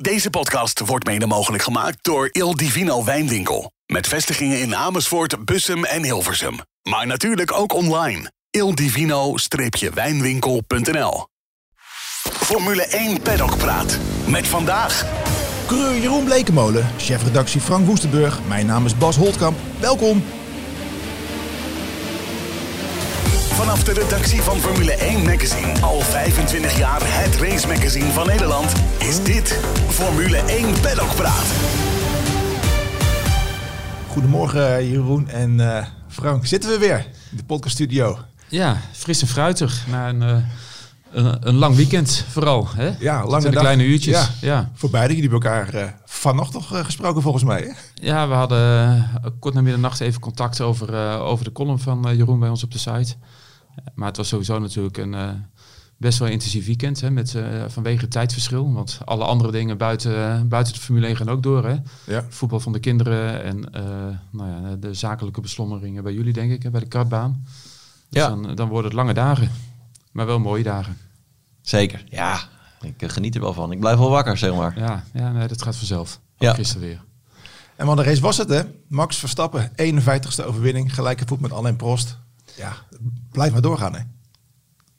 Deze podcast wordt mede mogelijk gemaakt door Il Divino Wijnwinkel. Met vestigingen in Amersfoort, Bussum en Hilversum. Maar natuurlijk ook online. ildivino-wijnwinkel.nl Formule 1 Paddock Praat. Met vandaag... Coureur Jeroen Blekemolen, chefredactie Frank Woestenburg. Mijn naam is Bas Holtkamp. Welkom. Vanaf de redactie van Formule 1 Magazine, al 25 jaar het race magazine van Nederland, is dit Formule 1 Paddock Praat. Goedemorgen Jeroen en eh, Frank. Zitten we weer in de podcaststudio. Ja, fris en fruitig na een, uh, een, een, lang weekend vooral. Hè? Ja, lange kleine uurtjes. Ja, ja. Voor beide. Jullie hebben elkaar uh, vannacht nog gesproken volgens mij. Hè? Ja, we hadden kort na middernacht even contact over, over de column van Jeroen bij ons op de site. Maar het was sowieso natuurlijk een uh, best wel intensief weekend hè, met, uh, vanwege het tijdverschil. Want alle andere dingen buiten, uh, buiten de Formule 1 gaan ook door. Hè? Ja. Voetbal van de kinderen en nou ja, de zakelijke beslommeringen bij jullie, denk ik, hè, bij de kartbaan. Dus Ja. dan, dan worden het lange dagen, maar wel mooie dagen. Zeker, ja. Ik eh, geniet er wel van. Ik blijf wel wakker, zeg maar. Ja, ja nee, dat gaat vanzelf. Ook Ja. gisteren weer. En wat een race was het hè. Max Verstappen, 51ste overwinning. Gelijke voet met Alain Prost. Ja, blijf maar doorgaan hè.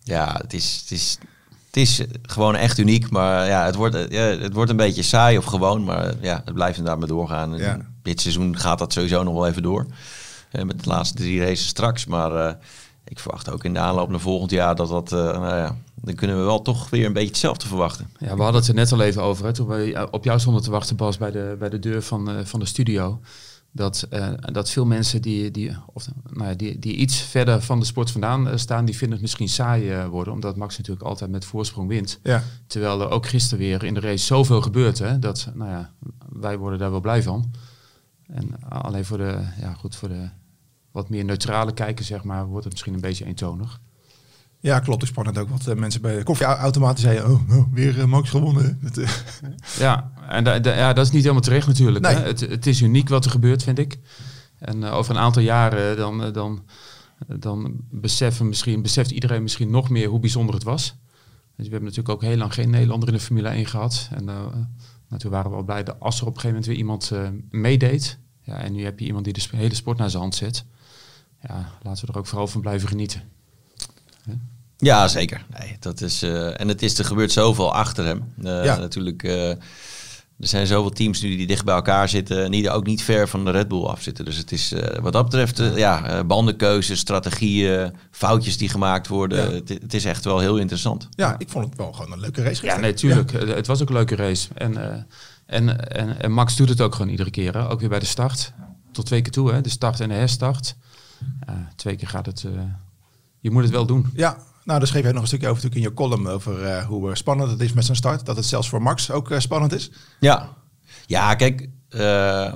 Ja, het is, het is, het is gewoon echt uniek. Maar ja, het wordt, eh, ja, het wordt een beetje saai of gewoon. Maar ja, het blijft inderdaad maar doorgaan. Ja. Dit seizoen gaat dat sowieso nog wel even door. Eh, met de laatste drie races straks. Maar eh, ik verwacht ook in de aanloop naar volgend jaar dat dat... eh, nou ja, dan kunnen we wel toch weer een beetje hetzelfde verwachten. Ja, we hadden het er net al even over, hè, toen we op jou stonden te wachten, Bas, bij de, bij de deur van, eh, van de studio. Dat, eh, dat veel mensen die, die, of, nou ja, die, die iets verder van de sport vandaan eh, staan, die vinden het misschien saai eh, worden. Omdat Max natuurlijk altijd met voorsprong wint. Ja. Terwijl er ook gisteren weer in de race zoveel gebeurt. Hè, dat, nou ja, wij worden daar wel blij van. En alleen voor de, ja, goed, voor de wat meer neutrale kijker, zeg maar, wordt het misschien een beetje eentonig. Ja, klopt. Ik sprak net ook wat eh, mensen bij de koffieautomaten zeiden. Oh, oh weer eh, Max gewonnen. Eh, Ja, en da- da- ja, dat is niet helemaal terecht natuurlijk. Nee. Hè? Het, het is uniek wat er gebeurt, vind ik. En over een aantal jaren dan, dan, dan beseffen misschien, beseft iedereen misschien nog meer hoe bijzonder het was. Dus we hebben natuurlijk ook heel lang geen Nederlander in de Formule 1 gehad. En nou, toen waren we al blij dat als er op een gegeven moment weer iemand meedeed. Ja, en nu heb je iemand die de hele sport naar zijn hand zet. Ja, laten we er ook vooral van blijven genieten. Ja, zeker. Nee, dat is, eh, en het is, er gebeurt zoveel achter hem. Eh, Ja. Natuurlijk, eh, er zijn zoveel teams nu die dicht bij elkaar zitten. En die er ook niet ver van de Red Bull afzitten. Dus het is eh, wat dat betreft, ja, eh, bandenkeuzes, strategieën, foutjes die gemaakt worden. Ja. Het, het is echt wel heel interessant. ja, ik vond het wel gewoon een leuke race. Ja, gisteren. nee, tuurlijk. Eh, Het was ook een leuke race. En, eh, en, en, en Max doet het ook gewoon iedere keer. Hè? Ook weer bij de start. Tot twee keer toe, hè? de start en de herstart. Twee keer gaat het... eh, je moet het wel doen. Ja, nou, daar schreef jij nog een stukje over natuurlijk in je column over eh, hoe eh, spannend het is met zijn start. Dat het zelfs voor Max ook eh, spannend is. Ja, ja kijk,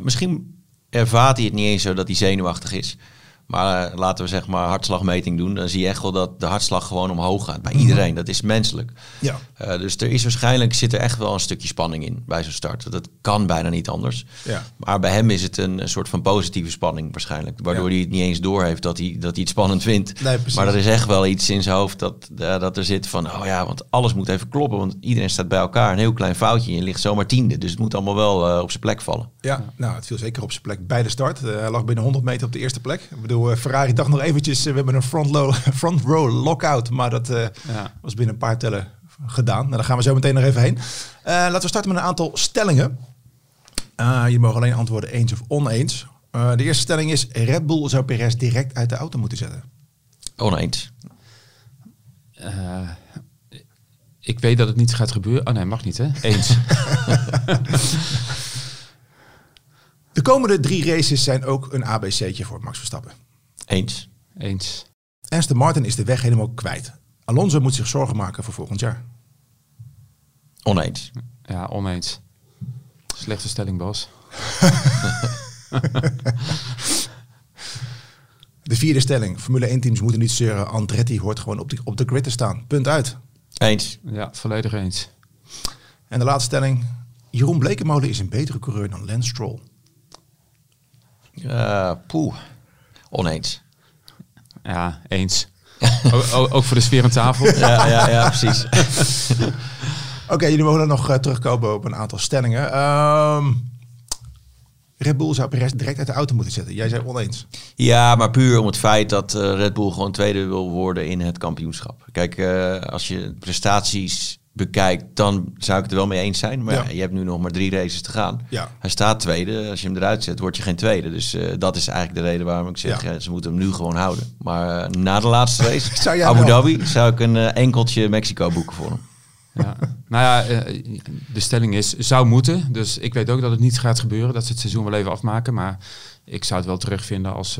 misschien ervaart hij het niet eens zo dat hij zenuwachtig is. Maar eh, laten we zeg maar hartslagmeting doen. Dan zie je echt wel dat de hartslag gewoon omhoog gaat. Bij iedereen, dat is menselijk. Ja. Eh, dus er is waarschijnlijk, zit er echt wel een stukje spanning in bij zo'n start. Dat kan bijna niet anders. Ja. Maar bij hem is het een, een soort van positieve spanning waarschijnlijk. Waardoor Ja. hij het niet eens doorheeft dat hij, dat hij het spannend vindt. Nee, maar er is echt wel iets in zijn hoofd dat, eh, dat er zit van... oh ja, want alles moet even kloppen. Want iedereen staat bij elkaar. Een heel klein foutje en je ligt zomaar tiende. Dus het moet allemaal wel op zijn plek vallen. Ja, nou, het viel zeker op zijn plek bij de start. Hij lag binnen 100 meter op de eerste plek. Ik bedoel, eh, Ferrari dacht nog eventjes, eh, we hebben een front, low, front row lockout. Maar dat eh, Ja. was binnen een paar tellen gedaan. Nou, daar gaan we zo meteen nog even heen. Eh, laten we starten met een aantal stellingen. Eh, je mag alleen antwoorden eens of oneens. Eh, de eerste stelling is, Red Bull zou Perez direct uit de auto moeten zetten. Oneens. Eh, ik weet dat het niet gaat gebeuren. Oh nee, mag niet hè? Eens. De komende drie races zijn ook een ABC'tje voor Max Verstappen. Eens. Eens. Aston Martin is de weg helemaal kwijt. Alonso moet zich zorgen maken voor volgend jaar. Oneens. Ja, oneens. Slechte stelling, Bas. De vierde stelling. Formule 1 teams moeten niet zeuren. Andretti hoort gewoon op de, op de grid te staan. Punt uit. Eens. Ja, volledig eens. En de laatste stelling. Jeroen Blekemolen is een betere coureur dan Lance Stroll. Eh poeh. Oneens. Ja, eens. O- o- ook voor de sfeer aan tafel. Ja, ja, ja, precies. Oké, jullie mogen nog uh, terugkomen op een aantal stellingen. Ehm, Red Bull zou Perez direct uit de auto moeten zetten. Jij zei oneens. Ja, maar puur om het feit dat uh, Red Bull gewoon tweede wil worden in het kampioenschap. Kijk, uh, als je prestaties bekijkt, dan zou ik het er wel mee eens zijn. Maar ja. je hebt nu nog maar drie races te gaan. Ja. Hij staat tweede. Als je hem eruit zet, word je geen tweede. Dus uh, dat is eigenlijk de reden waarom ik zeg, ja. ze moeten hem nu gewoon houden. Maar uh, na de laatste race, zou Abu wel? Dhabi, zou ik een uh, enkeltje Mexico boeken voor hem. Ja. nou ja, de stelling is, zou moeten. Dus ik weet ook dat het niet gaat gebeuren, dat ze het seizoen wel even afmaken. Maar ik zou het wel terugvinden als,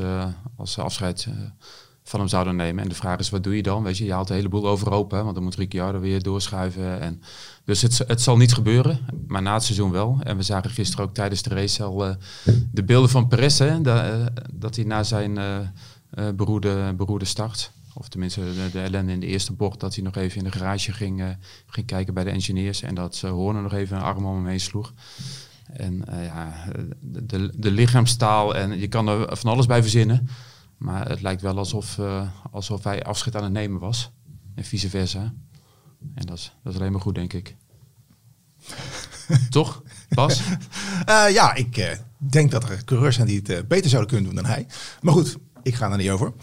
als ze afscheid van hem zouden nemen. En de vraag is, wat doe je dan? Weet je, je haalt de hele boel overhoop, hè, want dan moet Ricciardo weer doorschuiven. En, dus het, het zal niet gebeuren, maar na het seizoen wel. En we zagen gisteren ook tijdens de race al uh, de beelden van Perez, hè, dat, uh, dat hij na zijn uh, beroerde, start, of tenminste de, de, ellende in de eerste bocht, dat hij nog even in de garage ging, ging kijken bij de engineers en dat ze Horner nog even een arm om hem heen sloeg. En ja, de, de lichaamstaal en je kan er van alles bij verzinnen. Maar het lijkt wel alsof, uh, alsof hij afscheid aan het nemen was. En vice versa. En dat is, dat is alleen maar goed, denk ik. Toch? Bas? Uh, ja, ik uh, denk dat er coureurs zijn die het beter zouden kunnen doen dan hij. Maar goed, ik ga er niet over.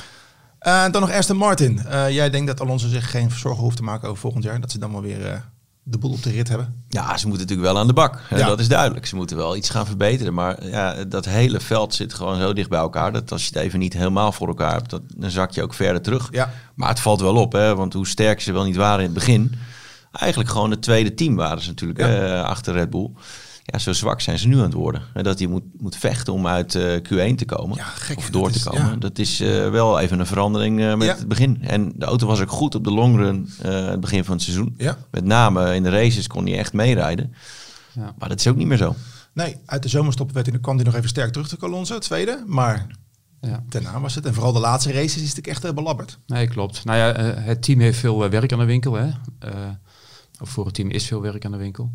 dan nog Aston Martin. jij denkt dat Alonso zich geen zorgen hoeft te maken over volgend jaar. Dat ze dan wel weer de boel op de rit hebben? Ja, ze moeten natuurlijk wel aan de bak. Ja. Dat is duidelijk. Ze moeten wel iets gaan verbeteren. Maar ja, dat hele veld zit gewoon zo dicht bij elkaar. Dat als je het even niet helemaal voor elkaar hebt, dat, dan zak je ook verder terug. Ja. Maar het valt wel op, hè, want hoe sterk ze wel niet waren in het begin. Eigenlijk gewoon het tweede team waren ze natuurlijk ja. uh, achter Red Bull. Ja, zo zwak zijn ze nu aan het worden. Dat hij moet, moet vechten om uit uh, Q1 te komen. Ja, gek, of door te is, komen. Ja. Dat is uh, wel even een verandering uh, met Ja. het begin. En de auto was ook goed op de longrun het begin van het seizoen. Ja. Met name in de races kon hij echt meerijden. Ja. Maar dat is ook niet meer zo. Nee, uit de zomerstop werd hij, kwam hij nog even sterk terug te Alonso, tweede. Maar Ja. daarna was het. En vooral de laatste races is het echt belabberd. Nee, klopt. Nou ja, eh, het team heeft veel eh, werk aan de winkel. Hè? Eh, of voor het team is veel werk aan de winkel.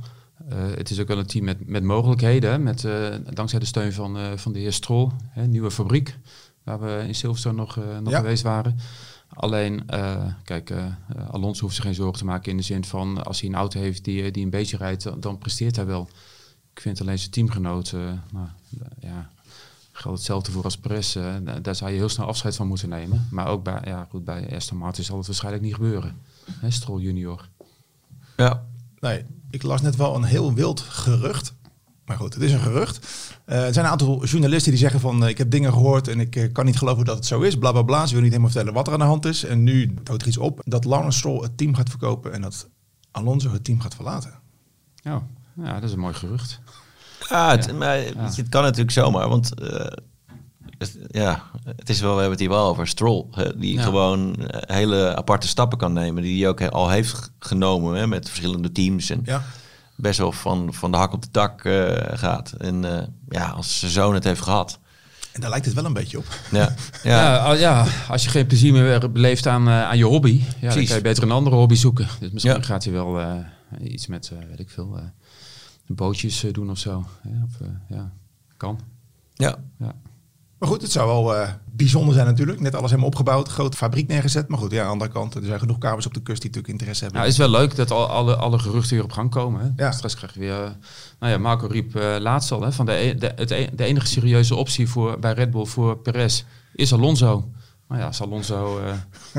Eh, het is ook wel een team met, met mogelijkheden. Hè? Met, eh, dankzij de steun van, eh, van de heer Strol. Hè? Nieuwe fabriek. Waar we in Silverstone nog, nog Ja. geweest waren. Alleen, kijk, Alonso hoeft zich geen zorgen te maken in de zin van... als hij een auto heeft die, die een beetje rijdt, dan, dan presteert hij wel. Ik vind alleen zijn teamgenoot... eh, nou, ja, geldt hetzelfde voor als Perez. da- daar zou je heel snel afscheid van moeten nemen. Maar ook bij, ja, goed, bij Aston Martin zal het waarschijnlijk niet gebeuren. Hè, Stroll junior. Ja. Nee, ik las net wel een heel wild gerucht. Maar goed, het is een gerucht. Eh, er zijn een aantal journalisten die zeggen van... eh, ik heb dingen gehoord en ik eh, kan niet geloven dat het zo is. Bla, bla, bla. Ze willen niet helemaal vertellen wat er aan de hand is. En nu houdt er iets op dat Lawrence Stroll het team gaat verkopen... en dat Alonso het team gaat verlaten. Ja, ja, dat is een mooi gerucht. Ja, het, Ja. Maar, het kan natuurlijk zomaar, want eh, het, ja, het is wel, we hebben het hier wel over Stroll, hè, die Ja. gewoon eh, hele aparte stappen kan nemen, die hij ook al heeft genomen hè, met verschillende teams en Ja, best wel van, van de hak op de tak eh, gaat. En eh, ja, als zijn zoon het heeft gehad. en daar lijkt het wel een beetje op. Ja, Ja, ja. al- ja, als je geen plezier meer beleeft aan, aan je hobby, ja, dan kan je beter een andere hobby zoeken. Dus misschien Ja. gaat hij wel iets met, weet ik veel, bootjes doen of zo. Ja, of, ja, kan. ja. Ja. Maar goed, het zou wel eh, bijzonder zijn natuurlijk. Net alles helemaal opgebouwd, grote fabriek neergezet. Maar goed, ja, aan de andere kant, er zijn genoeg kamers op de kust die natuurlijk interesse hebben. Nou, het is wel leuk dat al, alle, alle geruchten weer op gang komen. Hè? Ja. Straks krijg je weer... eh, nou ja, Marco riep eh, laatst al, hè, van de, e- de, het e- de enige serieuze optie voor, bij Red Bull voor Perez is Alonso. Nou ja, als Alonso eh,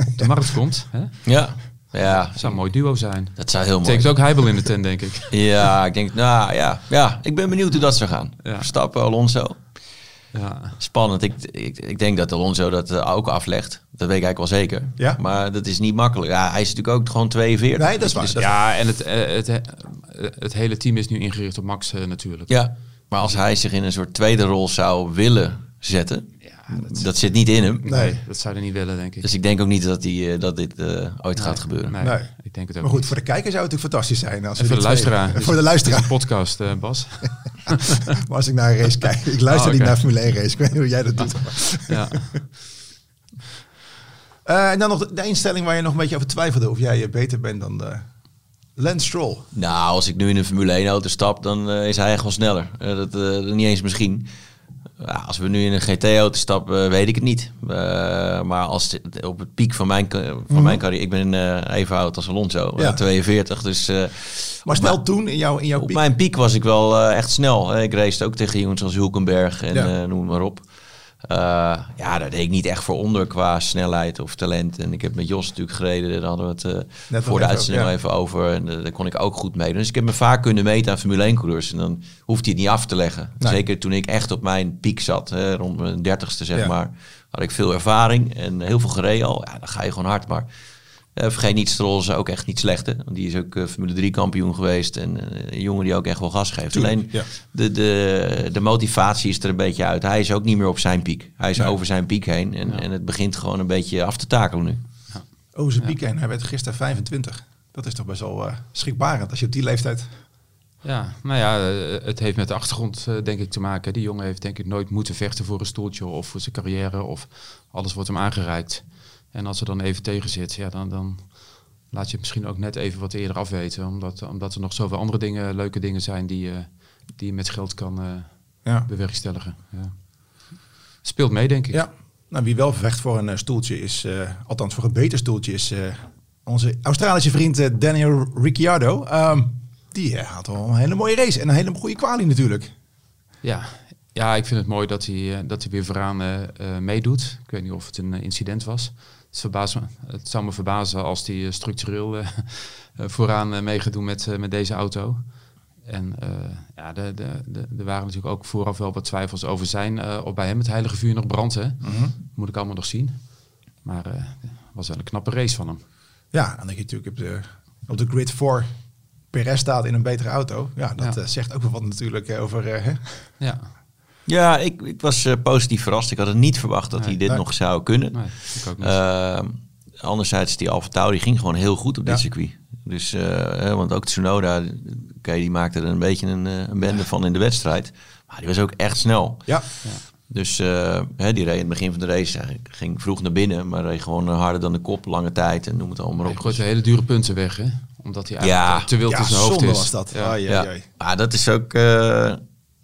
op de markt komt, hè, ja. ja. zou een mooi duo zijn. Dat zou heel mooi Betekent ook Heibel in de tent, denk ik. Ja, ik denk, nou ja, ja, ik ben benieuwd hoe dat zou gaan. Ja. Verstappen, Alonso. Ja. Spannend. Ik, ik, ik denk dat Alonso dat eh, ook aflegt. Dat weet ik eigenlijk wel zeker. Ja. Maar dat is niet makkelijk. Ja, hij is natuurlijk ook gewoon 42. Nee, dat is waar. Dus- Dat is Ja, en het, eh, het, eh, het hele team is nu ingericht op Max natuurlijk. ja. Maar als hij zich in een soort tweede rol zou willen zetten, Ja, dat, dat, zit niet in hem. nee, dat zou je niet willen, denk ik. Dus ik denk ook niet dat, die, dat dit eh, ooit gaat gebeuren. Nee, Nee. Ik denk het ook maar goed, niet. voor de kijker zou het natuurlijk fantastisch zijn. Als En we voor de twee- luisteraar. voor de luisteraar. Een podcast, eh, Bas. Maar als ik naar een race kijk. Ik luister Oh, niet naar Formule 1 race. Ik weet niet hoe jij dat doet. ja. Eh, en dan nog de, instelling waar je nog een beetje over twijfelde. Of jij eh, beter bent dan de Lance Stroll. Nou, als ik nu in een Formule 1 auto stap, dan is hij echt wel sneller. Eh, dat, eh, niet eens misschien. Ja, als we nu in een GT-auto stappen, weet ik het niet. Uh, maar als het, op het piek van mijn, van Mhm. mijn carrière... Ik ben uh, even oud als Alonso, Ja. ja. 42. Dus, uh, Maar stel toen in, jou, in jouw op piek. mijn piek was ik wel echt snel. Ik race ook tegen jongens als Hulkenberg en Ja. noem maar op. Uh, ja, daar deed ik niet echt voor onder qua snelheid of talent. En ik heb met Jos natuurlijk gereden. Daar hadden we het Net voor de uitzending ja. even over. En uh, daar kon ik ook goed mee. Dus ik heb me vaak kunnen meten aan Formule 1 coureurs. En dan hoeft hij het niet af te leggen. Nee. Zeker toen ik echt op mijn piek zat. Hè, rond mijn dertigste zeg Ja. maar. Had ik veel ervaring en heel veel gereden al. Ja, dan ga je gewoon hard. Maar vergeet niet, Stroll is ook echt niet slecht. Hè? Want die is ook uh, Formule 3 kampioen geweest. En uh, een jongen die ook echt wel gas geeft. Tuurlijk, Alleen ja. de, de, de motivatie is er een beetje uit. Hij is ook niet meer op zijn piek. Hij is Nee. over zijn piek heen. En, en het begint gewoon een beetje af te takelen nu. Oh, zijn piek heen. Hij werd gisteren 25. Dat is toch best wel eh, schrikbarend als je op die leeftijd... Ja, nou ja, eh, het heeft met de achtergrond eh, denk ik te maken. Die jongen heeft denk ik nooit moeten vechten voor een stoeltje of voor zijn carrière of alles wordt hem aangereikt. En als er dan even tegen zit, ja, dan, dan laat je het misschien ook net even wat eerder afweten. Omdat, omdat er nog zoveel andere dingen, leuke dingen zijn die, eh, die je met geld kan eh, Ja. bewerkstelligen. Ja. Speelt mee, denk ik. Ja, nou, wie wel vecht voor een eh, stoeltje is, althans voor een beter stoeltje, is onze Australische vriend Daniel Ricciardo. Ehm, die had wel een hele mooie race en een hele goede kwalie natuurlijk. Ja, ja ik vind het mooi dat hij, dat hij weer vooraan meedoet. Ik weet niet of het een incident was. Het, verbaast me, het zou me verbazen als hij eh, structureel eh, eh, vooraan mee gaat doen met, met deze auto. En ja, de, de, de, er waren natuurlijk ook vooraf wel wat twijfels over zijn. eh of bij hem het heilige vuur nog brandt. Hè? Moet ik allemaal nog zien. Maar het was wel een knappe race van hem. Ja, dan denk je natuurlijk op de, op de grid voor Perez staat in een betere auto. Ja, dat Ja. zegt ook wel wat natuurlijk over... hè? Ja, Ja, ik, ik was eh, positief verrast. Ik had het niet verwacht dat Nee, hij dit nee. nog zou kunnen. nee, ik ook niet. Uh, anderzijds, die Alfa Tauri ging gewoon heel goed op dit Ja. circuit. Dus, eh, hè, want ook Tsunoda, oké, die maakte er een beetje een, eh, een bende van in de wedstrijd. Maar die was ook echt snel. Ja, Dus eh, hè, die reed in het begin van de race, hij ging vroeg naar binnen, maar reed gewoon harder dan de kop, lange tijd en noem het allemaal maar hij op. gooit de hele dure punten weg, hè? Omdat hij eigenlijk Ja. te wild ja in zijn hoofd zonde is. was dat. Ja. Maar dat is ook, eh,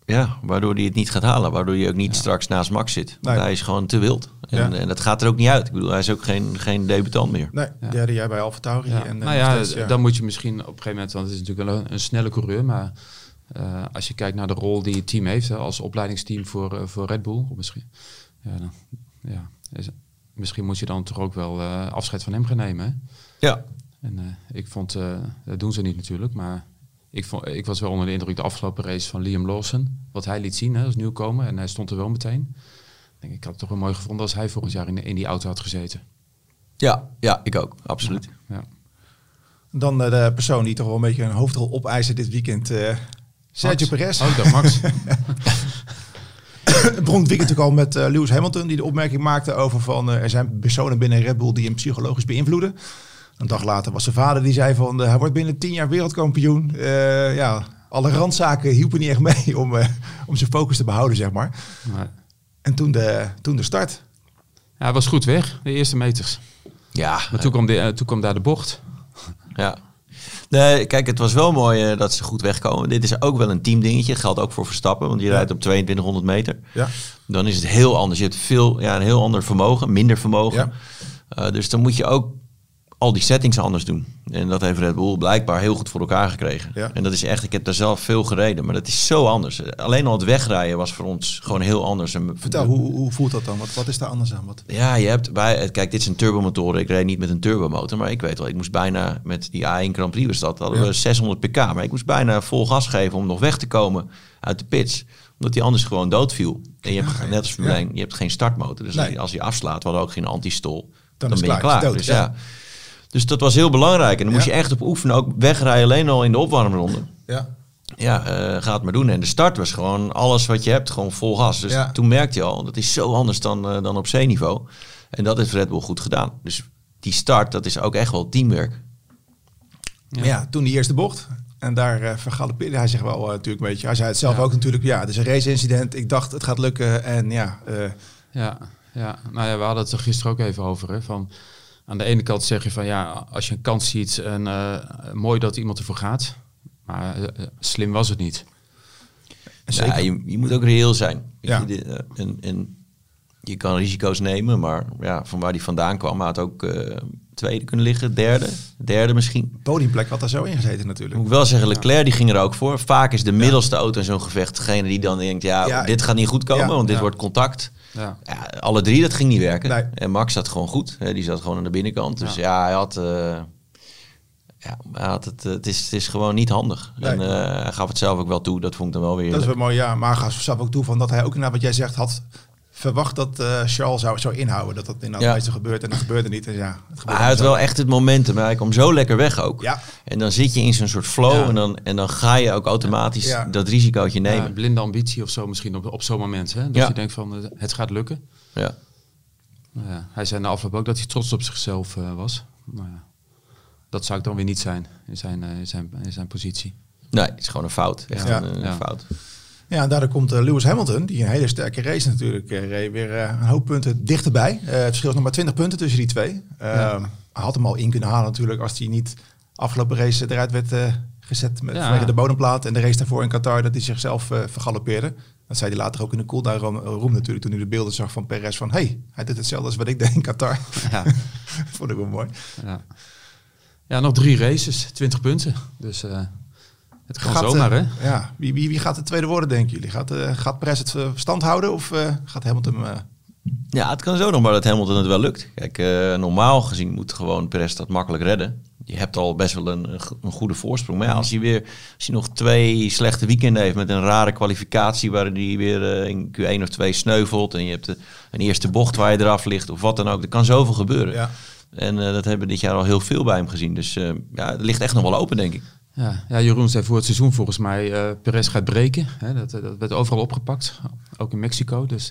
ja, waardoor hij het niet gaat halen. Waardoor hij ook niet straks naast Max zit. Want Nee. hij is gewoon te wild. En, Ja. en dat gaat er ook niet uit. Ik bedoel, hij is ook geen, geen debutant meer. Nee, Ja. derde jaar bij Alfa Tauri. Ja. En, eh, nou ja, steeds, dan moet je misschien op een gegeven moment, want het is natuurlijk wel een, een snelle coureur, maar eh, als je kijkt naar de rol die het team heeft hè, als opleidingsteam voor, eh, voor Red Bull, of misschien, ja, dan, ja, is- misschien moet je dan toch ook wel eh, afscheid van hem gaan nemen. Hè? Ja, En eh, ik vond, eh, dat doen ze niet natuurlijk, maar ik, vond, ik was wel onder de indruk de afgelopen race van Liam Lawson, wat hij liet zien hè, als nieuwkomer, en hij stond er wel meteen. Ik denk, ik had het toch wel mooi gevonden als hij volgend jaar in, in die auto had gezeten. ja, ja ik ook. Absoluut. Ja. Dan eh, de persoon die toch wel een beetje een hoofdrol opeisen dit weekend. eh Sergio. Perez. Oh, dacht Max. Het begon het weekend natuurlijk al met eh, Lewis Hamilton die de opmerking maakte over van er zijn personen binnen Red Bull die hem psychologisch beïnvloeden. Een dag later was zijn vader die zei van eh, hij wordt binnen tien jaar wereldkampioen. Eh, ja, alle randzaken hielpen niet echt mee om, eh, om zijn focus te behouden, zeg maar. Maar, En toen de, toen de start. ja, hij was goed weg, de eerste meters. Ja, Maar toen kwam, de, toen kwam daar de bocht. Ja. Nee, kijk, het was wel mooi dat ze goed wegkomen. Dit is ook wel een teamdingetje. Geldt ook voor Verstappen, want je rijdt op 2200 meter. Ja. Dan is het heel anders. Je hebt veel, ja, een heel ander vermogen, minder vermogen. Eh, dus dan moet je ook al die settings anders doen. En dat heeft Red Bull blijkbaar heel goed voor elkaar gekregen. Ja. En dat is echt, ik heb daar zelf veel gereden, maar dat is zo anders. Alleen al het wegrijden was voor ons gewoon heel anders. En Vertel, hoe, hoe voelt dat dan? Wat, wat is daar anders aan? Wat? ja, je hebt bij, kijk, dit is een turbomotor. Ik reed niet met een turbomotor, maar ik weet wel, ik moest bijna met die A1 Grand Prix was dat, hadden Ja. we 600 pk, maar ik moest bijna vol gas geven om nog weg te komen uit de pits, omdat die anders gewoon doodviel. En je hebt net als Formule Ja. 1, je hebt geen startmotor, dus Nee. als je afslaat, we hadden ook geen antistol, dan, ben je klaar, dus dood, ja. Dus dat was heel belangrijk en dan moest Ja. je echt op oefenen, ook wegrijden alleen al in de opwarmronde. Ja. Ja, eh, ga het maar doen. En de start was gewoon alles wat je hebt, gewoon vol gas. Dus Ja. toen merkte je al, dat is zo anders dan, eh, dan op zeeniveau. En dat heeft Red Bull goed gedaan. Dus die start, dat is ook echt wel teamwork. Maar ja, toen die eerste bocht. En daar uh, vergalopeerde hij zich wel uh, natuurlijk een beetje. Hij zei het zelf Ja. ook natuurlijk. Ja, het is een race-incident. Ik dacht, het gaat lukken. En ja, uh, Ja, ja, nou ja, we hadden het er gisteren ook even over. Hè, van, aan de ene kant zeg je van ja, als je een kans ziet en uh, mooi dat iemand ervoor gaat. Maar uh, slim was het niet. zeker. Ja, je, je moet ook reëel zijn. Ja. eh, en je kan risico's nemen, maar ja, van waar die vandaan kwam, hij had ook eh, tweede kunnen liggen, derde, derde misschien. Podiumplek had daar zo in gezeten natuurlijk. Moet ik wel zeggen, Leclerc die ging er ook voor. Vaak is de middelste auto in zo'n gevecht degene die dan denkt, ja, Ja, dit gaat niet goed komen, ja. want dit wordt contact. Ja. Ja, alle drie, dat ging niet werken. Nee. En Max zat gewoon goed. Hè, die zat gewoon aan de binnenkant. Dus ja, hij had... eh, ja, hij had het, eh, het, is, het is gewoon niet handig. Nee. En hij gaf het zelf ook wel toe. Dat vond ik dan wel weer... Dat is wel mooi, ja. Maar gaf zelf ook toe van dat hij ook inderdaad wat jij zegt had verwacht dat eh, Charles zou, zou inhouden. Dat dat inderdaad Ja. gebeurt en dat gebeurde niet. En ja, het Maar gebeurde hij had zo. wel echt het momentum. Hij kwam zo lekker weg ook. Ja. En dan zit je in zo'n soort flow Ja. en, dan, en dan ga je ook automatisch Ja. dat risicootje Ja, nemen. blinde ambitie of zo misschien op, op zo'n moment. Hè? Dat Ja. je denkt van eh, het gaat lukken. Ja. Nou ja, hij zei na afloop ook dat hij trots op zichzelf eh, was. Nou ja, dat zou ik dan weer niet zijn in zijn, in zijn, in zijn positie. Nee, het is gewoon een fout. Echt Ja. een, een Ja. fout. Ja, en daardoor komt eh, Lewis Hamilton, die een hele sterke race natuurlijk eh, reed, weer eh, een hoop punten dichterbij. Het verschil is nog maar 20 punten tussen die twee. Hij had hem al in kunnen halen natuurlijk als hij niet afgelopen race eruit werd gezet met, Ja. vanwege de bodemplaat. En de race daarvoor in Qatar dat hij zichzelf eh vergalopeerde. Dat zei hij later ook in de cooldown room, room natuurlijk toen hij de beelden zag van Perez van hey, hij doet hetzelfde als wat ik deed in Qatar. Ja, Vond ik wel mooi. ja. ja, nog drie races, 20 punten. Dus eh, het kan Gaat, zomaar, eh, hè? Ja, wie, wie, wie gaat de tweede worden denken jullie? Gaat, eh gaat Perez het eh, stand houden of eh, gaat Hamilton... eh, Ja, het kan zo nog maar dat Hamilton het wel lukt. Kijk, eh, normaal gezien moet gewoon Perez dat makkelijk redden. Je hebt al best wel een, een go- een goede voorsprong. Maar ja, als hij weer als hij nog twee slechte weekenden heeft met een rare kwalificatie waar hij weer eh, in Q1 of 2 sneuvelt en je hebt de, een eerste bocht waar je eraf ligt of wat dan ook. Er kan zoveel gebeuren. ja. En eh, dat hebben we dit jaar al heel veel bij hem gezien. Dus eh, ja, het ligt echt nog wel open, denk ik. Ja, ja, Jeroen zei voor het seizoen volgens mij, eh Perez gaat breken. Hè? Dat, dat werd overal opgepakt, ook in Mexico. Dus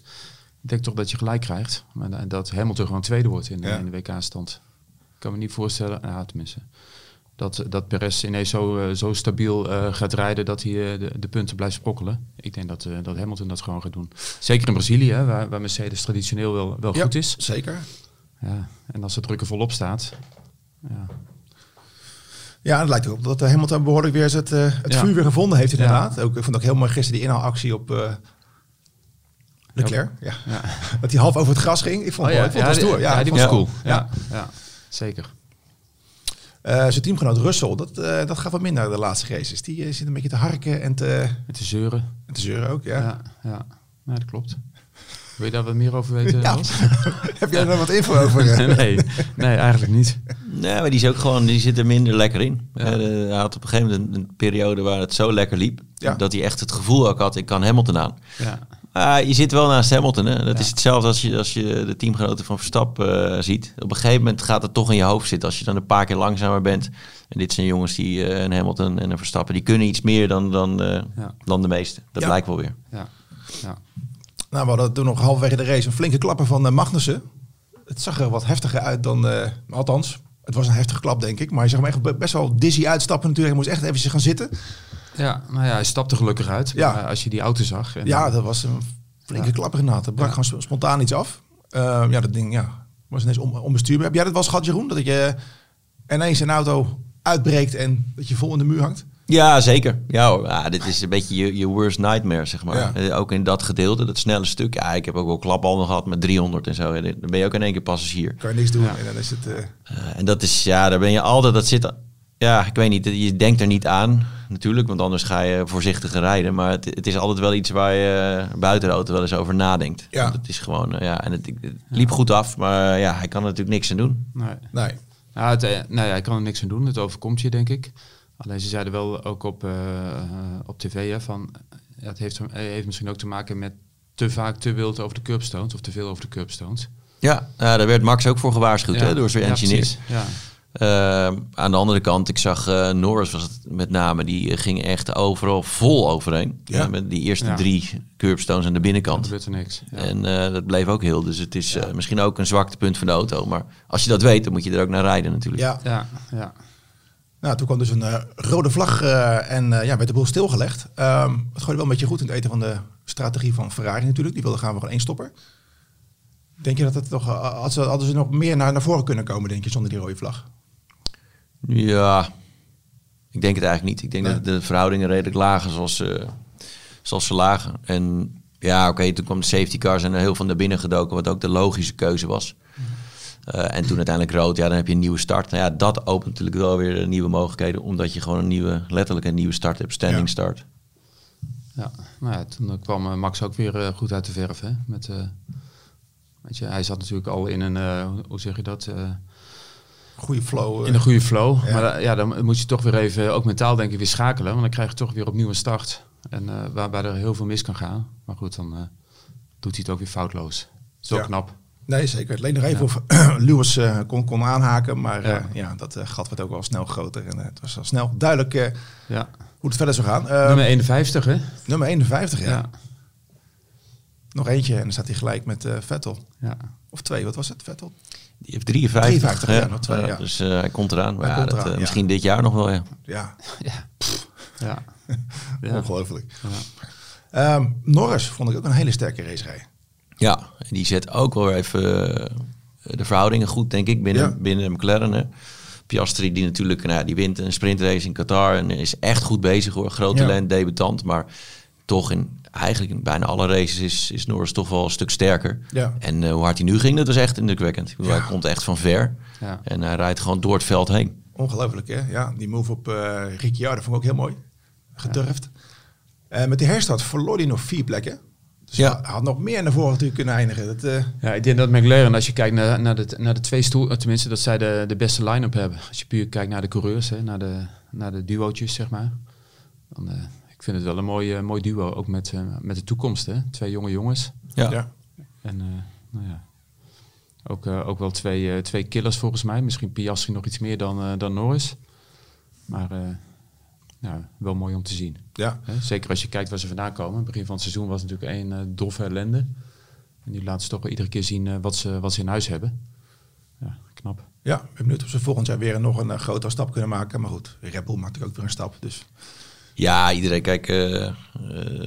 ik denk toch dat je gelijk krijgt. Maar da- dat Hamilton gewoon tweede wordt in, Ja. in de WK-stand. Ik kan me niet voorstellen, nou, tenminste, dat, dat Perez ineens zo, eh, zo stabiel eh, gaat rijden dat hij eh, de, de punten blijft sprokkelen. Ik denk dat, eh, dat Hamilton dat gewoon gaat doen. Zeker in Brazilië, hè, waar, waar Mercedes traditioneel wel, wel Ja, goed is. Zeker. Ja, en als de druk er volop staat, ja, Ja, het lijkt erop dat eh, Hamilton behoorlijk weer het, eh, het Ja. vuur weer gevonden heeft inderdaad. Ook, ik vond ook heel mooi gisteren die inhaalactie op eh Leclerc. Ja. ja. Dat hij half over het gras ging. Ik vond het mooi. Ik vond het stoer. Ja, die was cool. Ja. Ja, zeker. Eh, zijn teamgenoot Russell, dat, dat gaat wat minder de laatste races. Die zit een beetje te harken en te, de zeuren. en te zeuren ook. Ja. Ja, ja. ja dat klopt. Wil je daar wat meer over weten? Ja. Heb jij daar wat info over? nee, nee, eigenlijk niet. Nee, maar die is ook gewoon, die zit er minder lekker in. Eh, hij had op een gegeven moment een, een periode waar het zo lekker liep. Ja. Dat hij echt het gevoel ook had, ik kan Hamilton aan. Ja, Ah, je zit wel naast Hamilton. Hè? Dat Ja. is hetzelfde als je, als je de teamgenoten van Verstappen eh, ziet. Op een gegeven moment gaat het toch in je hoofd zitten. Als je dan een paar keer langzamer bent. En dit zijn jongens die, eh, een Hamilton en een Verstappen, die kunnen iets meer dan, dan, eh, Ja. dan de meeste. Dat Ja. blijkt wel weer. ja, ja. Nou, we hadden toen nog halverwege de race een flinke klapper van eh, Magnussen. Het zag er wat heftiger uit dan... eh, althans, het was een heftige klap, denk ik. Maar hij zag hem echt be- best wel dizzy uitstappen natuurlijk. Hij moest echt even gaan zitten. Ja, nou ja, hij stapte gelukkig uit. Ja. Maar als je die auto zag. En Ja, dat was een flinke Ja. klapper inderdaad. Er brak Ja. gewoon sp- spontaan iets af. Eh, ja, dat ding ja, was ineens on, onbestuurbaar. Heb jij dat wel eens gehad, Jeroen? Dat je ineens een auto uitbreekt en dat je vol in de muur hangt? Ja, zeker. Ja, hoor. ja, dit is een beetje je, je worst nightmare, zeg maar. Ja. Eh, ook in dat gedeelte, dat snelle stuk. Ja, ik heb ook wel klapbanden gehad met 300 en zo. Dan ben je ook in één keer passagier. Kan je niks doen Ja. en dan is het... eh, Eh, en dat is, ja, daar ben je altijd, dat zit, ja, ik weet niet, je denkt er niet aan natuurlijk, want anders ga je voorzichtiger rijden. Maar het, het is altijd wel iets waar je buiten de auto wel eens over nadenkt. Ja. Want het is gewoon, ja, en het, het liep goed af, maar ja, hij kan er natuurlijk niks aan doen. Nee. nee. Het, nou ja, ik kan er niks aan doen. Het overkomt je, denk ik. Alleen ze zeiden wel ook op, eh, eh, op tv hè, van... Ja, het heeft, eh, heeft misschien ook te maken met te vaak te wild over de curbstones. Of te veel over de curbstones. Ja, ja, daar werd Max ook voor gewaarschuwd hè, door zijn ja, engineer. precies. Ja, aan de andere kant, ik zag Norris was het met name, die ging echt overal vol overheen. Ja. Met die eerste Ja. drie curbstones aan de binnenkant. gebeurt er niks. Ja. En eh, dat bleef ook heel. Dus het is eh, misschien ook een zwaktepunt van de auto. Maar als je dat weet, dan moet je er ook naar rijden natuurlijk. Ja, ja, ja. Nou, toen kwam dus een eh, rode vlag eh, en eh, ja, werd de boel stilgelegd. Ehm het gooide wel een beetje goed in het eten van de strategie van Ferrari natuurlijk. Die wilde gaan we gewoon één stopper. Denk je dat het toch, had ze, hadden ze nog meer naar, naar voren kunnen komen, denk je, zonder die rode vlag? Ja, ik denk het eigenlijk niet. Ik denk Nee. dat de verhoudingen redelijk lagen zoals, eh, zoals ze lagen. En ja, oké, toen kwam de safety cars en er heel veel naar binnen gedoken, wat ook de logische keuze was. Eh, en toen uiteindelijk rood, ja, dan heb je een nieuwe start. Nou ja, dat opent natuurlijk wel weer nieuwe mogelijkheden, omdat je gewoon een nieuwe, letterlijk een nieuwe start hebt, standing Ja. start. Ja, nou ja, toen eh, kwam eh, Max ook weer eh, goed uit de verf. Hè? Met, eh, weet je, hij zat natuurlijk al in een, eh, hoe- zeg je dat, eh, Goede flow. eh. in een goede flow. Ja. Maar eh, ja, dan moet je toch weer even, ook mentaal denk ik, weer schakelen. Want dan krijg je toch weer opnieuw een start. En eh, waarbij er heel veel mis kan gaan. Maar goed, dan eh, doet hij het ook weer foutloos. Ook Ja. knap. Nee, zeker. Alleen nog even of Lewis eh, kon, kon aanhaken. Maar Ja. eh, ja, dat eh, gat werd ook wel snel groter. En het was al snel duidelijk eh, Ja. hoe het verder zou gaan. Eh, Nummer 51, hè? nummer 51, ja. Ja. Nog eentje en dan staat hij gelijk met eh, Vettel. ja. Of twee, wat was het, Vettel? Die heeft 53. 53, ja, nog twee, ja. Dus eh, hij komt eraan. Maar Hij ja, komt dat, eraan, eh, ja. Misschien dit jaar nog wel, ja. Ja, Ja. Ongelooflijk. Ja. Ehm, Norris vond ik ook een hele sterke racerij. Ja, en die zet ook wel weer even eh, de verhoudingen goed, denk ik, binnen, Ja. binnen McLaren. Hè. Piastri, die natuurlijk nou, ja, die wint een sprintrace in Qatar en is echt goed bezig hoor. Groot Ja. talent, debutant, maar toch in eigenlijk in bijna alle races is, is Norris toch wel een stuk sterker. Ja. En eh, hoe hard hij nu ging, dat was echt indrukwekkend. Ik bedoel, Ja. Hij komt echt van ver Ja. en hij rijdt gewoon door het veld heen. Ongelooflijk, hè? Ja, die move op eh Ricciardo vond ik ook heel mooi. Gedurfd. Eh, met die herstart verloor hij nog vier plekken. Dus Ja. hij had nog meer naar voren natuurlijk kunnen eindigen. Dat, eh, Ja, ik denk dat McLaren, als je kijkt naar, naar, de, naar de twee stoelen, tenminste dat zij de, de beste line-up hebben. Als je puur kijkt naar de coureurs, hè, naar, de, naar de duootjes, zeg maar. Dan, eh, ik vind het wel een mooi, eh, mooi duo, ook met, eh, met de toekomst. Hè. Twee jonge jongens. Ja. ja. En eh, nou ja, ook, eh, ook wel twee, eh, twee killers volgens mij. Misschien Piastri nog iets meer dan, eh, dan Norris. Maar ja, wel mooi om te zien. Ja. Hè? Zeker als je kijkt waar ze vandaan komen. Het begin van het seizoen was natuurlijk één eh, doffe ellende. En nu laten ze toch wel iedere keer zien eh, wat, ze, wat ze in huis hebben. Ja, knap. ja, ik ben benieuwd of ze volgend jaar weer nog een eh, grotere stap kunnen maken. Maar goed, Red Bull maakt ook weer een stap. Dus Ja, iedereen, kijk, eh, eh,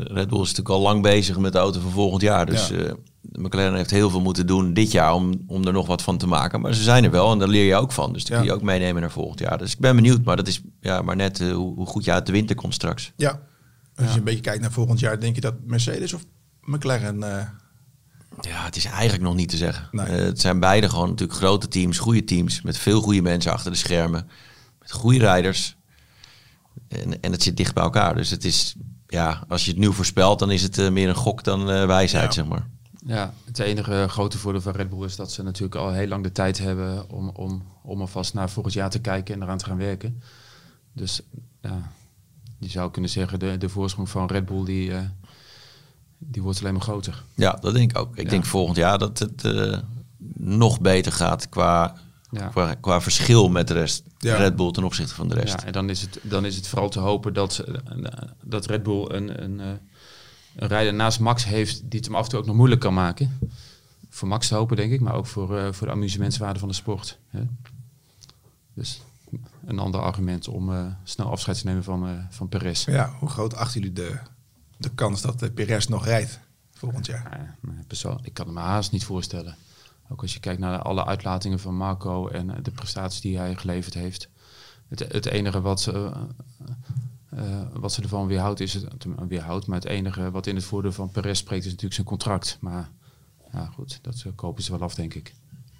Red Bull is natuurlijk al lang bezig met de auto van volgend jaar. Dus Ja. McLaren heeft heel veel moeten doen dit jaar om, om er nog wat van te maken. Maar ze zijn er wel en daar leer je ook van. Dus Ja. kun je ook meenemen naar volgend jaar. Dus ik ben benieuwd, maar dat is ja, maar net eh, hoe, hoe goed je uit de winter komt straks. ja, als je een beetje kijkt naar volgend jaar, denk je dat Mercedes of McLaren... eh, Ja, het is eigenlijk nog niet te zeggen. Nee. Eh, het zijn beide gewoon natuurlijk grote teams, goede teams. Met veel goede mensen achter de schermen. Met goede rijders. En, en het zit dicht bij elkaar. Dus het is, ja, als je het nu voorspelt, dan is het meer een gok dan wijsheid, Ja. zeg maar. Ja, het enige grote voordeel van Red Bull is dat ze natuurlijk al heel lang de tijd hebben om, om, om alvast naar volgend jaar te kijken en eraan te gaan werken. Dus ja, je zou kunnen zeggen, de, de voorsprong van Red Bull die, eh, die wordt alleen maar groter. Ja, dat denk ik ook. Ik Ja. denk volgend jaar dat het eh, nog beter gaat qua, Ja. qua, qua verschil met de rest. Ja. Red Bull ten opzichte van de rest. Ja, en dan is, het, dan is het vooral te hopen dat, eh, dat Red Bull een, een, eh, een rijder naast Max heeft die het hem af en toe ook nog moeilijk kan maken. Voor Max te hopen, denk ik, maar ook voor, eh, voor de amusementswaarde van de sport. Hè? Dus een ander argument om eh, snel afscheid te nemen van, eh van Perez. ja, hoe groot achten jullie de, de kans dat de Perez nog rijdt volgend jaar? Ja, persoon- ik kan het me haast niet voorstellen. Ook als je kijkt naar alle uitlatingen van Marco en de prestaties die hij geleverd heeft. Het, het enige wat, ze, eh, eh, wat ze ervan weerhoudt, is het, weerhoudt, maar het enige wat in het voordeel van Perez spreekt, is natuurlijk zijn contract. Maar ja, goed, dat eh, kopen ze wel af, denk ik.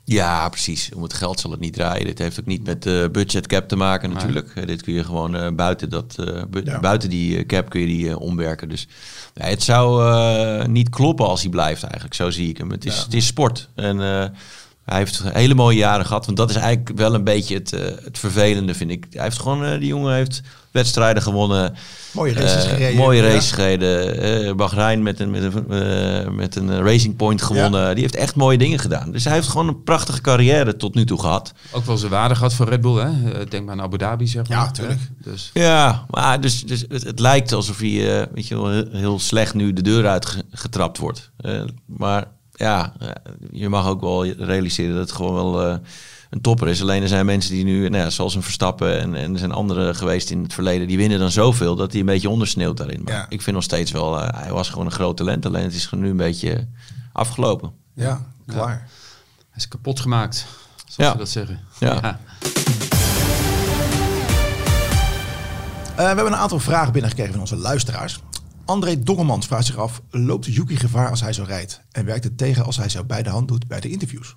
Ja, precies. Om het geld zal het niet draaien. Dit heeft ook niet met de budget cap te maken Nee. natuurlijk. Eh, dit kun je gewoon eh, buiten, dat, eh, bu- Ja. buiten die eh, cap kun je die eh, omwerken. Dus ja, het zou eh, niet kloppen als hij blijft eigenlijk. Zo zie ik hem. Het is, Ja. het is sport. En eh, hij heeft hele mooie jaren gehad. Want dat is eigenlijk wel een beetje het, eh, het vervelende, vind ik. Hij heeft gewoon, eh, die jongen heeft wedstrijden gewonnen. Mooie races Eh, gereden. Mooie ja. races gereden. Eh, Bahrein met een, met een, met een Racing Point gewonnen. Die heeft echt mooie dingen gedaan. Dus hij heeft gewoon een prachtige carrière tot nu toe gehad. Ook wel zijn waarde gehad voor Red Bull, hè? Denk maar aan Abu Dhabi, zeg maar. Ja, tuurlijk. Hè? Dus Ja, maar dus, dus het, het lijkt alsof hij weet je wel, heel, slecht nu de deur uitgetrapt wordt. Eh, maar ja, eh, je mag ook wel realiseren dat het gewoon wel eh, een topper is. Alleen er zijn mensen die nu, nou ja, zoals een Verstappen en, en er zijn anderen geweest in het verleden, die winnen dan zoveel dat hij een beetje ondersneeuwt daarin. Maar Ja. ik vind nog steeds wel, eh, hij was gewoon een groot talent. Alleen het is nu een beetje afgelopen. Ja, klaar. hij is kapot gemaakt, zoals Ja. ze dat zeggen. Ja. Eh, we hebben een aantal vragen binnengekregen van onze luisteraars. André Dongemans vraagt zich af, loopt Yuki gevaar als hij zo rijdt? En werkt het tegen als hij zo bij de hand doet bij de interviews?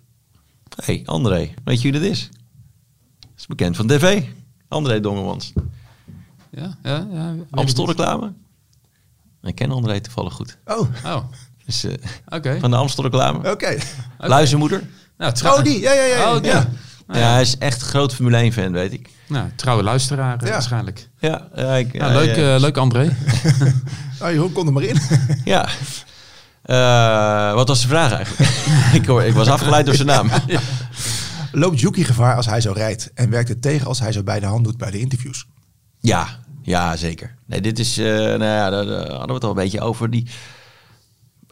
hey, André, weet je wie dat is? Dat is bekend van tv. André Dongemans. Ja, ja, ja. Amstel reclame. Ik ken André toevallig goed. Oh, Oh, Dus, eh, oké. van de Amstel reclame. oké. Luizenmoeder. Nou, trouw- Oh, die. Ja, ja, ja. Oh, die. ja. Nou Ja, hij is echt groot Formule 1 fan, weet ik. Nou, trouwe luisteraar eh, Ja. waarschijnlijk. Ja, ja, ik, Nou, ja, leuk, ja. eh, leuk André. Oh, Jeroen, kom er maar in. Ja. Eh, wat was de vraag eigenlijk? ik, hoor, ik was afgeleid door zijn naam. Loopt Yuki gevaar als hij zo rijdt? En werkt het tegen als hij zo bij de hand doet bij de interviews? Ja, ja, zeker. Nee, dit is, eh, nou ja, daar, daar hadden we het al een beetje over. Die,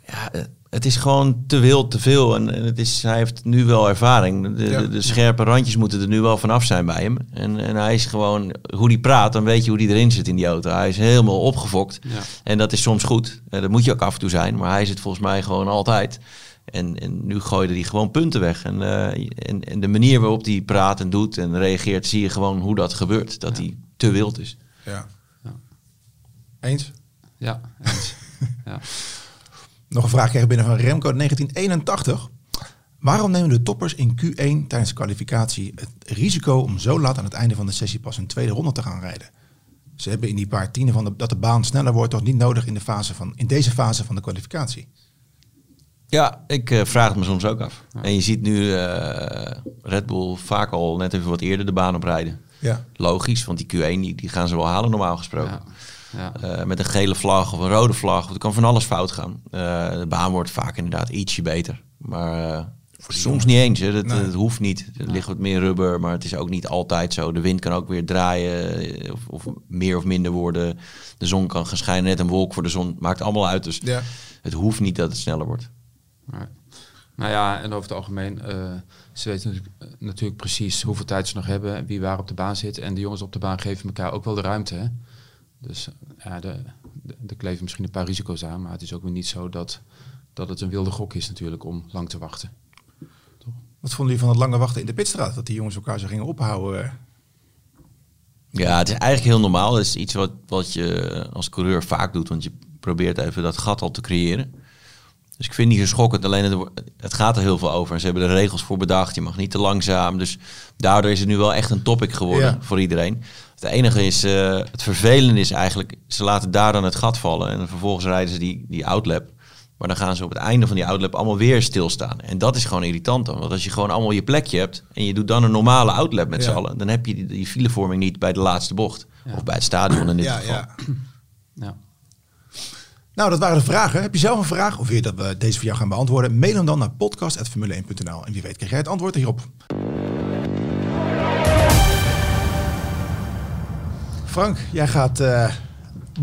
ja, eh, het is gewoon te wild, te veel. En, en het is, hij heeft nu wel ervaring. De, Ja. de, de scherpe randjes moeten er nu wel vanaf zijn bij hem. En, en hij is gewoon, hoe hij praat, dan weet je hoe hij erin zit in die auto. Hij is helemaal opgefokt. Ja. En dat is soms goed. Eh, dat moet je ook af en toe zijn. Maar hij zit volgens mij gewoon altijd. En, en nu gooide hij gewoon punten weg. En, eh, en, en de manier waarop hij praat en doet en reageert, zie je gewoon hoe dat gebeurt. Dat hij te wild is. Ja. Ja. Eens? Ja, eens. ja. Nog een vraag kreeg binnen van Remco 1981. Waarom nemen de toppers in Q1 tijdens de kwalificatie het risico om zo laat aan het einde van de sessie pas een tweede ronde te gaan rijden? Ze hebben in die paar tienen van de, dat de baan sneller wordt toch niet nodig in, de fase van, in deze fase van de kwalificatie? Ja, ik eh, vraag het me soms ook af. En je ziet nu eh, Red Bull vaak al net even wat eerder de baan oprijden. Ja. Logisch, want die Q1 die, die gaan ze wel halen normaal gesproken. Ja. Ja. Eh, met een gele vlag of een rode vlag. Er kan van alles fout gaan. Eh, de baan wordt vaak inderdaad ietsje beter. Maar eh, soms niet eens. Hè. Dat, Nee. Het hoeft niet. Er ligt wat meer rubber, maar het is ook niet altijd zo. De wind kan ook weer draaien of, of meer of minder worden. De zon kan gaan schijnen, net een wolk voor de zon. Maakt allemaal uit. Dus Ja. het hoeft niet dat het sneller wordt. Nee. Nou ja, en over het algemeen, eh, ze weten natuurlijk, natuurlijk precies hoeveel tijd ze nog hebben en wie waar op de baan zit. En de jongens op de baan geven elkaar ook wel de ruimte. Hè? Dus eh, ja, de, de, er kleven misschien een paar risico's aan, maar het is ook weer niet zo dat, dat het een wilde gok is natuurlijk om lang te wachten. Wat vonden jullie van het lange wachten in de pitstraat? Dat die jongens elkaar zo gingen ophouden? Ja, het is eigenlijk heel normaal. Het is iets wat, wat je als coureur vaak doet, want je probeert even dat gat al te creëren. Dus ik vind het niet zo schokkend, alleen het, gaat er heel veel over. En ze hebben er regels voor bedacht, je mag niet te langzaam. Dus daardoor is het nu wel echt een topic geworden Ja. voor iedereen. Het enige is, eh, het vervelende is eigenlijk, ze laten daar dan het gat vallen. En vervolgens rijden ze die, die outlap. Maar dan gaan ze op het einde van die outlap allemaal weer stilstaan. En dat is gewoon irritant dan. Want als je gewoon allemaal je plekje hebt en je doet dan een normale outlap met Ja. z'n allen, dan heb je die, die filevorming niet bij de laatste bocht. Ja. Of bij het stadion in dit Ja, geval. ja. Ja. Nou, dat waren de vragen. Heb je zelf een vraag of wil je dat we deze voor jou gaan beantwoorden? Mail hem dan naar podcast.formule1.nl en wie weet krijg jij het antwoord hierop. Frank, jij gaat eh,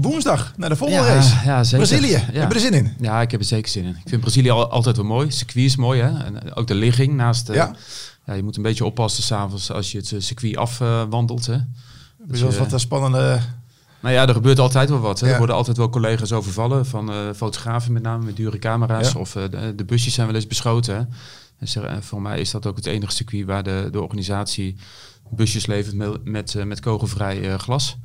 woensdag naar de volgende Ja, race. ja, zeker. Brazilië. Ja. Heb je er zin in? Ja, ik heb er zeker zin in. Ik vind Brazilië al, altijd wel mooi. Circuit is mooi, hè. En eh, ook de ligging naast... eh, Ja. ja. je moet een beetje oppassen s'avonds als je het circuit afwandelt, hè. Dus dat is wat een spannende... Nou ja, er gebeurt altijd wel wat. Hè. Er worden altijd wel collega's overvallen, van fotografen met name, met dure camera's. Of de, de busjes zijn wel eens beschoten. Hè. Ze- en voor mij is dat ook het enige circuit waar de, de organisatie busjes levert met, met, eh, met kogelvrij eh, glas.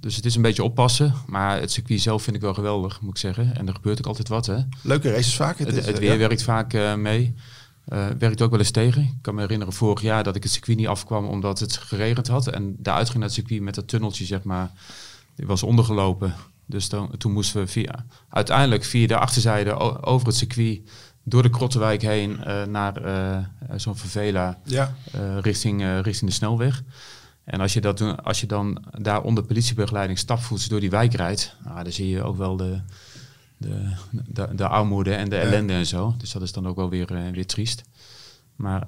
Dus het is een beetje oppassen. Maar het circuit zelf vind ik wel geweldig, moet ik zeggen. En er gebeurt ook altijd wat. Hè. Leuke races vaak. Het, is, het eh, weer ja. werkt vaak mee. Eh, werkt ook wel eens tegen. Ik kan me herinneren vorig jaar dat ik het circuit niet afkwam omdat het geregend had. En daaruit ging naar het circuit met dat tunneltje, zeg maar. Die was ondergelopen. Dus dan, toen moesten we via, uiteindelijk via de achterzijde over het circuit, door de Krottenwijk heen, eh, naar eh, zo'n favela Ja. eh, richting, richting de snelweg. En als je, dat, doen- als je dan daar onder politiebegeleiding stapvoets door die wijk rijdt, nou, dan zie je ook wel de, de, de, de armoede en de Ja. ellende en zo. Dus dat is dan ook wel weer, weer triest. Maar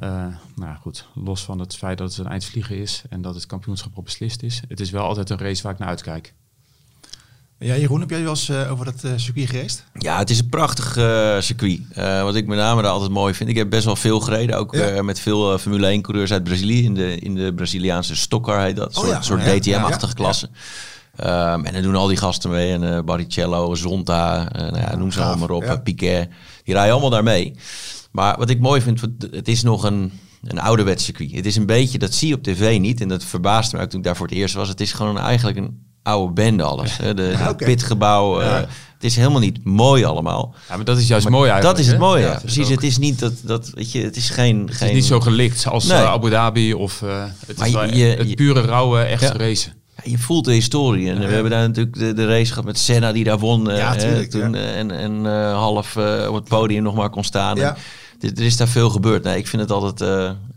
nou goed, los van het feit dat het een eindvliegen is en dat het kampioenschap al beslist is, het is wel altijd een race waar ik naar uitkijk. Ja, Jeroen, heb jij wel eens eh, over dat eh, circuit gereisd? Ja, het is een prachtig eh, circuit. Wat ik met name daar altijd mooi vind. Ik heb best wel veel gereden. Ook Ja. met veel Formule 1 coureurs uit Brazilië. In de, in de Braziliaanse Stockcar heet dat. Een Oh soort, ja, soort ja, DTM-achtige klasse. Ehm, en dan doen al die gasten mee. En Barrichello, Zonta, nou ja, noem ze gaaf, allemaal maar op. Piquet. Die rijden allemaal daar mee. Maar wat ik mooi vind, het is nog een, een ouderwets circuit. Het is een beetje, dat zie je op tv niet. En dat verbaasde me ook toen ik daar voor het eerst was. Het is gewoon eigenlijk een oude bende alles. hè. De, Ja, het pitgebouw. eh, Ja. het Het is helemaal niet mooi allemaal. Ja, maar dat is juist Maar mooi eigenlijk. Dat is het mooie, Ja, ja, het is precies. ook- Het is niet dat, dat weet je, het is geen... Het geen is niet zo gelikt als Nee. eh, Abu Dhabi of uh, het, Maar is wel je- het pure rauwe echte. Ja, je voelt de historie. En we hebben daar natuurlijk de, de race gehad met Senna die daar won. eh, hè, toen, ja. eh, En, en eh, half eh, op het podium nog maar kon staan. Ja. En er, er is daar veel gebeurd. Nee, ik vind het altijd...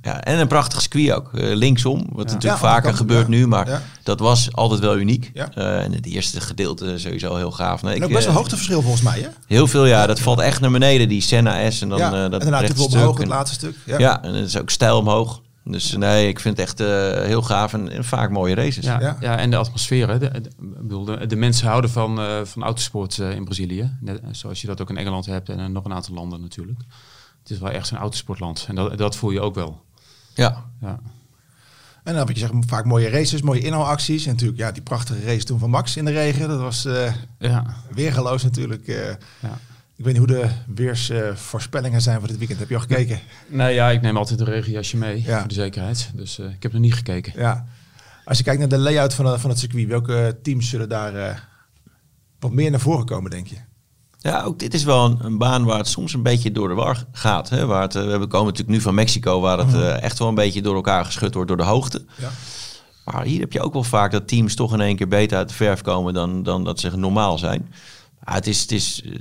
ja, en een prachtig circuit ook. eh, linksom, wat natuurlijk Ja, vaker gebeurt ja. nu. Maar Ja. dat was altijd wel uniek. Ja. Eh, en het eerste gedeelte sowieso heel gaaf. Nee, En ik, ook best wel eh, hoogteverschil volgens mij, hè? Heel veel, ja. Dat valt echt naar beneden, die Senna S. En dan ja. eh, dat en daarna omhoog stuk. het En- laatste stuk. Ja. ja. en het is ook stijl omhoog. Dus nee, ik vind het echt eh, heel gaaf en, en vaak mooie races. Ja, Ja. ja. en de atmosfeer. Hè. De, de, ik bedoel, de, de mensen houden van, eh, van autosport eh, in Brazilië. Net, zoals je dat ook in Engeland hebt en nog een aantal landen natuurlijk. Het is wel echt zo'n autosportland. En dat, dat voel je ook wel. Ja. Ja. En dan heb je zeg, vaak mooie races, mooie inhaalacties. En natuurlijk ja, die prachtige race toen van Max in de regen. Dat was eh Ja. weergeloos natuurlijk. eh. ja. ik weet niet hoe de weersvoorspellingen zijn voor dit weekend. Heb je al gekeken? Nee, ja, ik neem altijd een regenjasje mee Ja. voor de zekerheid. Dus eh, ik heb nog niet gekeken. Ja. Als je kijkt naar de layout van, van het circuit, welke teams zullen daar wat meer naar voren komen, denk je? Ja, ook dit is wel een, een baan waar het soms een beetje door de war gaat. Hè? Waar het, eh, we komen natuurlijk nu van Mexico, waar het eh, echt wel een beetje door elkaar geschud wordt door de hoogte. Ja. Maar hier heb je ook wel vaak dat teams toch in één keer beter uit de verf komen dan, dan dat ze normaal zijn. Het, is, het, is, eh,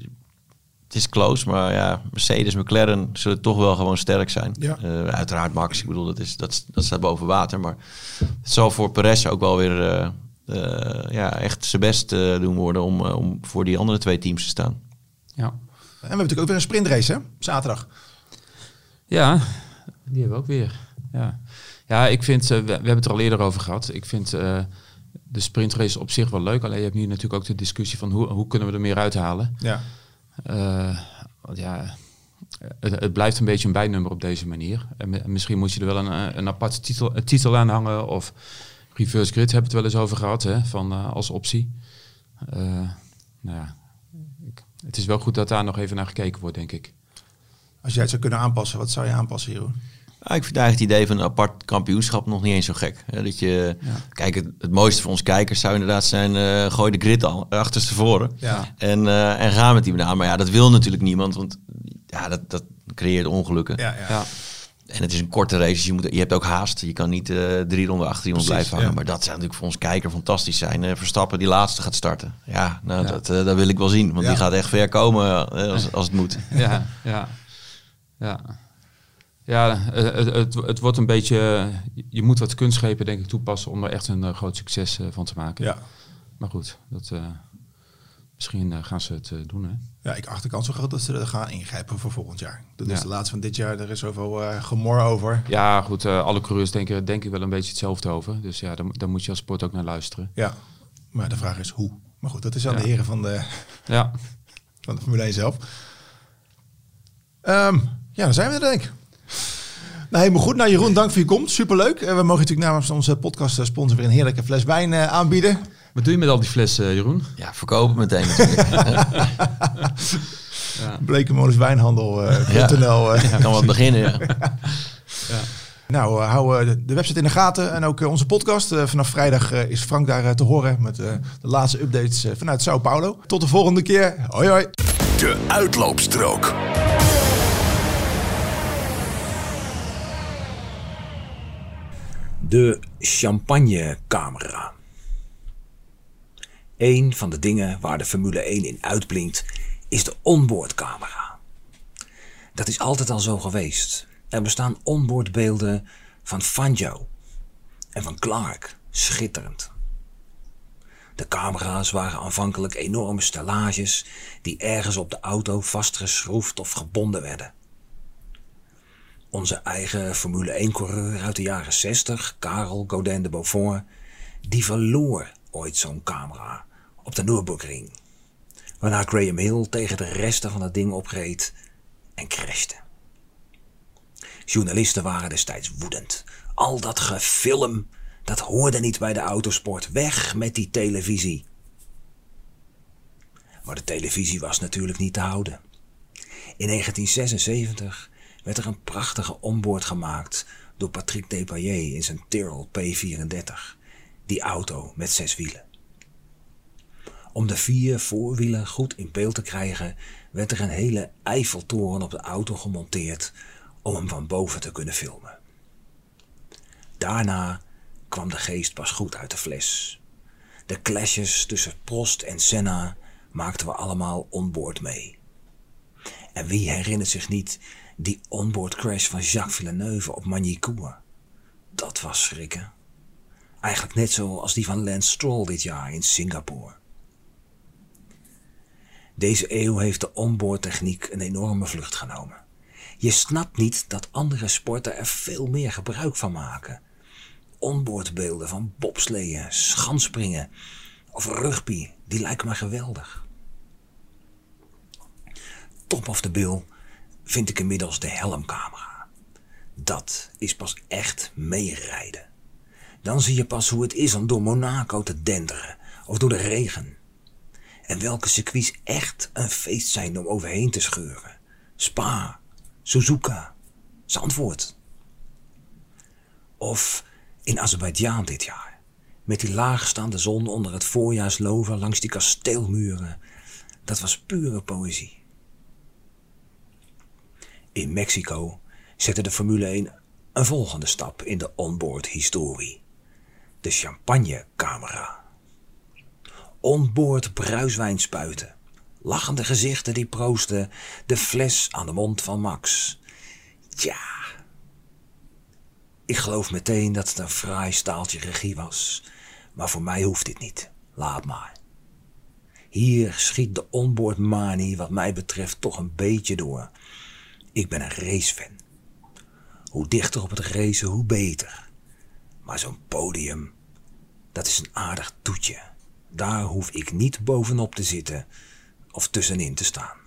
het is close, maar ja, Mercedes, McLaren zullen toch wel gewoon sterk zijn. Ja. Uiteraard Max, ik bedoel, dat, is, dat, dat staat boven water. Maar het zal voor Perez ook wel weer ja, echt zijn best doen worden om, om voor die andere twee teams te staan. Ja. En we hebben natuurlijk ook weer een sprintrace, hè? Zaterdag. Ja, die hebben we ook weer. Ja, ja ik vind, eh, we, we hebben het er al eerder over gehad. Ik vind eh, de sprintrace op zich wel leuk. Alleen je hebt nu natuurlijk ook de discussie van hoe, hoe kunnen we er meer uithalen. Ja. Eh, want ja, het, het blijft een beetje een bijnummer op deze manier. En mi- misschien moet je er wel een, een aparte titel, een titel aan hangen. Of reverse grid hebben we het wel eens over gehad, hè, van, eh, als optie. Eh, nou ja, het is wel goed dat daar nog even naar gekeken wordt, denk ik. Als jij het zou kunnen aanpassen, wat zou je aanpassen, Jeroen? Nou, ik vind eigenlijk het idee van een apart kampioenschap nog niet eens zo gek. Hè, dat je, Kijk, het, het mooiste voor ons kijkers zou inderdaad zijn... eh, gooi de grid al achterstevoren Ja. en, eh, en ga met die banaan. Maar ja, dat wil natuurlijk niemand, want ja, dat, dat creëert ongelukken. Ja, ja. En het is een korte race, dus je, moet, je hebt ook haast. Je kan niet eh, drie ronden achter iemand Precies, blijven hangen. ja. Maar dat zou natuurlijk voor ons kijker fantastisch zijn. Eh, Verstappen die laatste gaat starten. Ja, nou, Ja. Dat, eh, dat wil ik wel zien. Want Ja. die gaat echt ver komen als, als het moet. ja, ja, ja. Ja, het, het, wordt een beetje. Je moet wat kunstgrepen, denk ik, toepassen om er echt een groot succes van te maken. Ja. Maar goed, dat, misschien eh, gaan ze het eh, doen. Hè? Ja, ik acht de kans zo groot dat ze er gaan ingrijpen voor volgend jaar. Dat is de laatste van dit jaar. Er is zoveel eh, gemor over. Ja, goed, alle coureurs denken, denken wel een beetje hetzelfde over. Dus ja, daar, daar moet je als sport ook naar luisteren. Ja. Maar de vraag is hoe. Maar goed, dat is aan Ja. de heren van de, Ja, van de Formule 1 zelf. Ehm, ja, dan zijn we er denk ik. Nou, helemaal goed. Nou, Jeroen, dank voor je komst. Superleuk. Eh, we mogen natuurlijk namens onze podcast sponsor weer een heerlijke fles wijn aanbieden. Wat doe je met al die flessen, eh, Jeroen? Ja, verkopen meteen natuurlijk. Blekemolenswijnhandel.nl eh, kan wat beginnen, ja. Nou, eh, hou eh, de- website in de gaten en ook eh, onze podcast. Eh, vanaf vrijdag eh, is Frank daar eh, te horen met eh, de laatste updates eh, vanuit Sao Paulo. Tot de volgende keer. Hoi hoi. De uitloopstrook. De champagnecamera. Een van de dingen waar de Formule 1 in uitblinkt is de onboardcamera. Dat is altijd al zo geweest. Er bestaan onboardbeelden van Fangio en van Clark. Schitterend. De camera's waren aanvankelijk enorme stellages die ergens op de auto vastgeschroefd of gebonden werden. Onze eigen Formule 1-coureur uit de jaren 60, Karel Godin de Beaufort, die verloor ooit zo'n camera op de Nürburgring. Waarna Graham Hill tegen de resten van het ding opreed en crashte. Journalisten waren destijds woedend. Al dat gefilm, dat hoorde niet bij de autosport. Weg met die televisie. Maar de televisie was natuurlijk niet te houden. In 1976 werd er een prachtige onboard gemaakt door Patrick Depailler in zijn Tyrrell P34. Die auto met zes wielen. Om de vier voorwielen goed in beeld te krijgen, werd er een hele Eiffeltoren op de auto gemonteerd om hem van boven te kunnen filmen. Daarna kwam de geest pas goed uit de fles. De clashes tussen Prost en Senna maakten we allemaal onboord mee. En wie herinnert zich niet die onboard crash van Jacques Villeneuve op Magny-Cours? Dat was schrikken. Eigenlijk net zoals die van Lance Stroll dit jaar in Singapore. Deze eeuw heeft de onboardtechniek een enorme vlucht genomen. Je snapt niet dat andere sporten er veel meer gebruik van maken. Onboardbeelden van bobsleeën, schanspringen of rugby, die lijken me geweldig. Top of the bill vind ik inmiddels de helmcamera. Dat is pas echt meerijden. Dan zie je pas hoe het is om door Monaco te denderen of door de regen. En welke circuits echt een feest zijn om overheen te scheuren. Spa, Suzuka, Zandvoort. Of in Azerbeidzjan dit jaar. Met die laagstaande zon onder het voorjaarslover langs die kasteelmuren. Dat was pure poëzie. In Mexico zette de Formule 1 een volgende stap in de onboard historie. De champagnecamera. Onboord bruiswijn spuiten. Lachende gezichten die proosten. De fles aan de mond van Max. Ja. Ik geloof meteen dat het een fraai staaltje regie was. Maar voor mij hoeft dit niet. Laat maar. Hier schiet de onboard manie wat mij betreft toch een beetje door. Ik ben een racefan. Hoe dichter op het racen, hoe beter. Maar zo'n podium, dat is een aardig toetje. Daar hoef ik niet bovenop te zitten of tussenin te staan.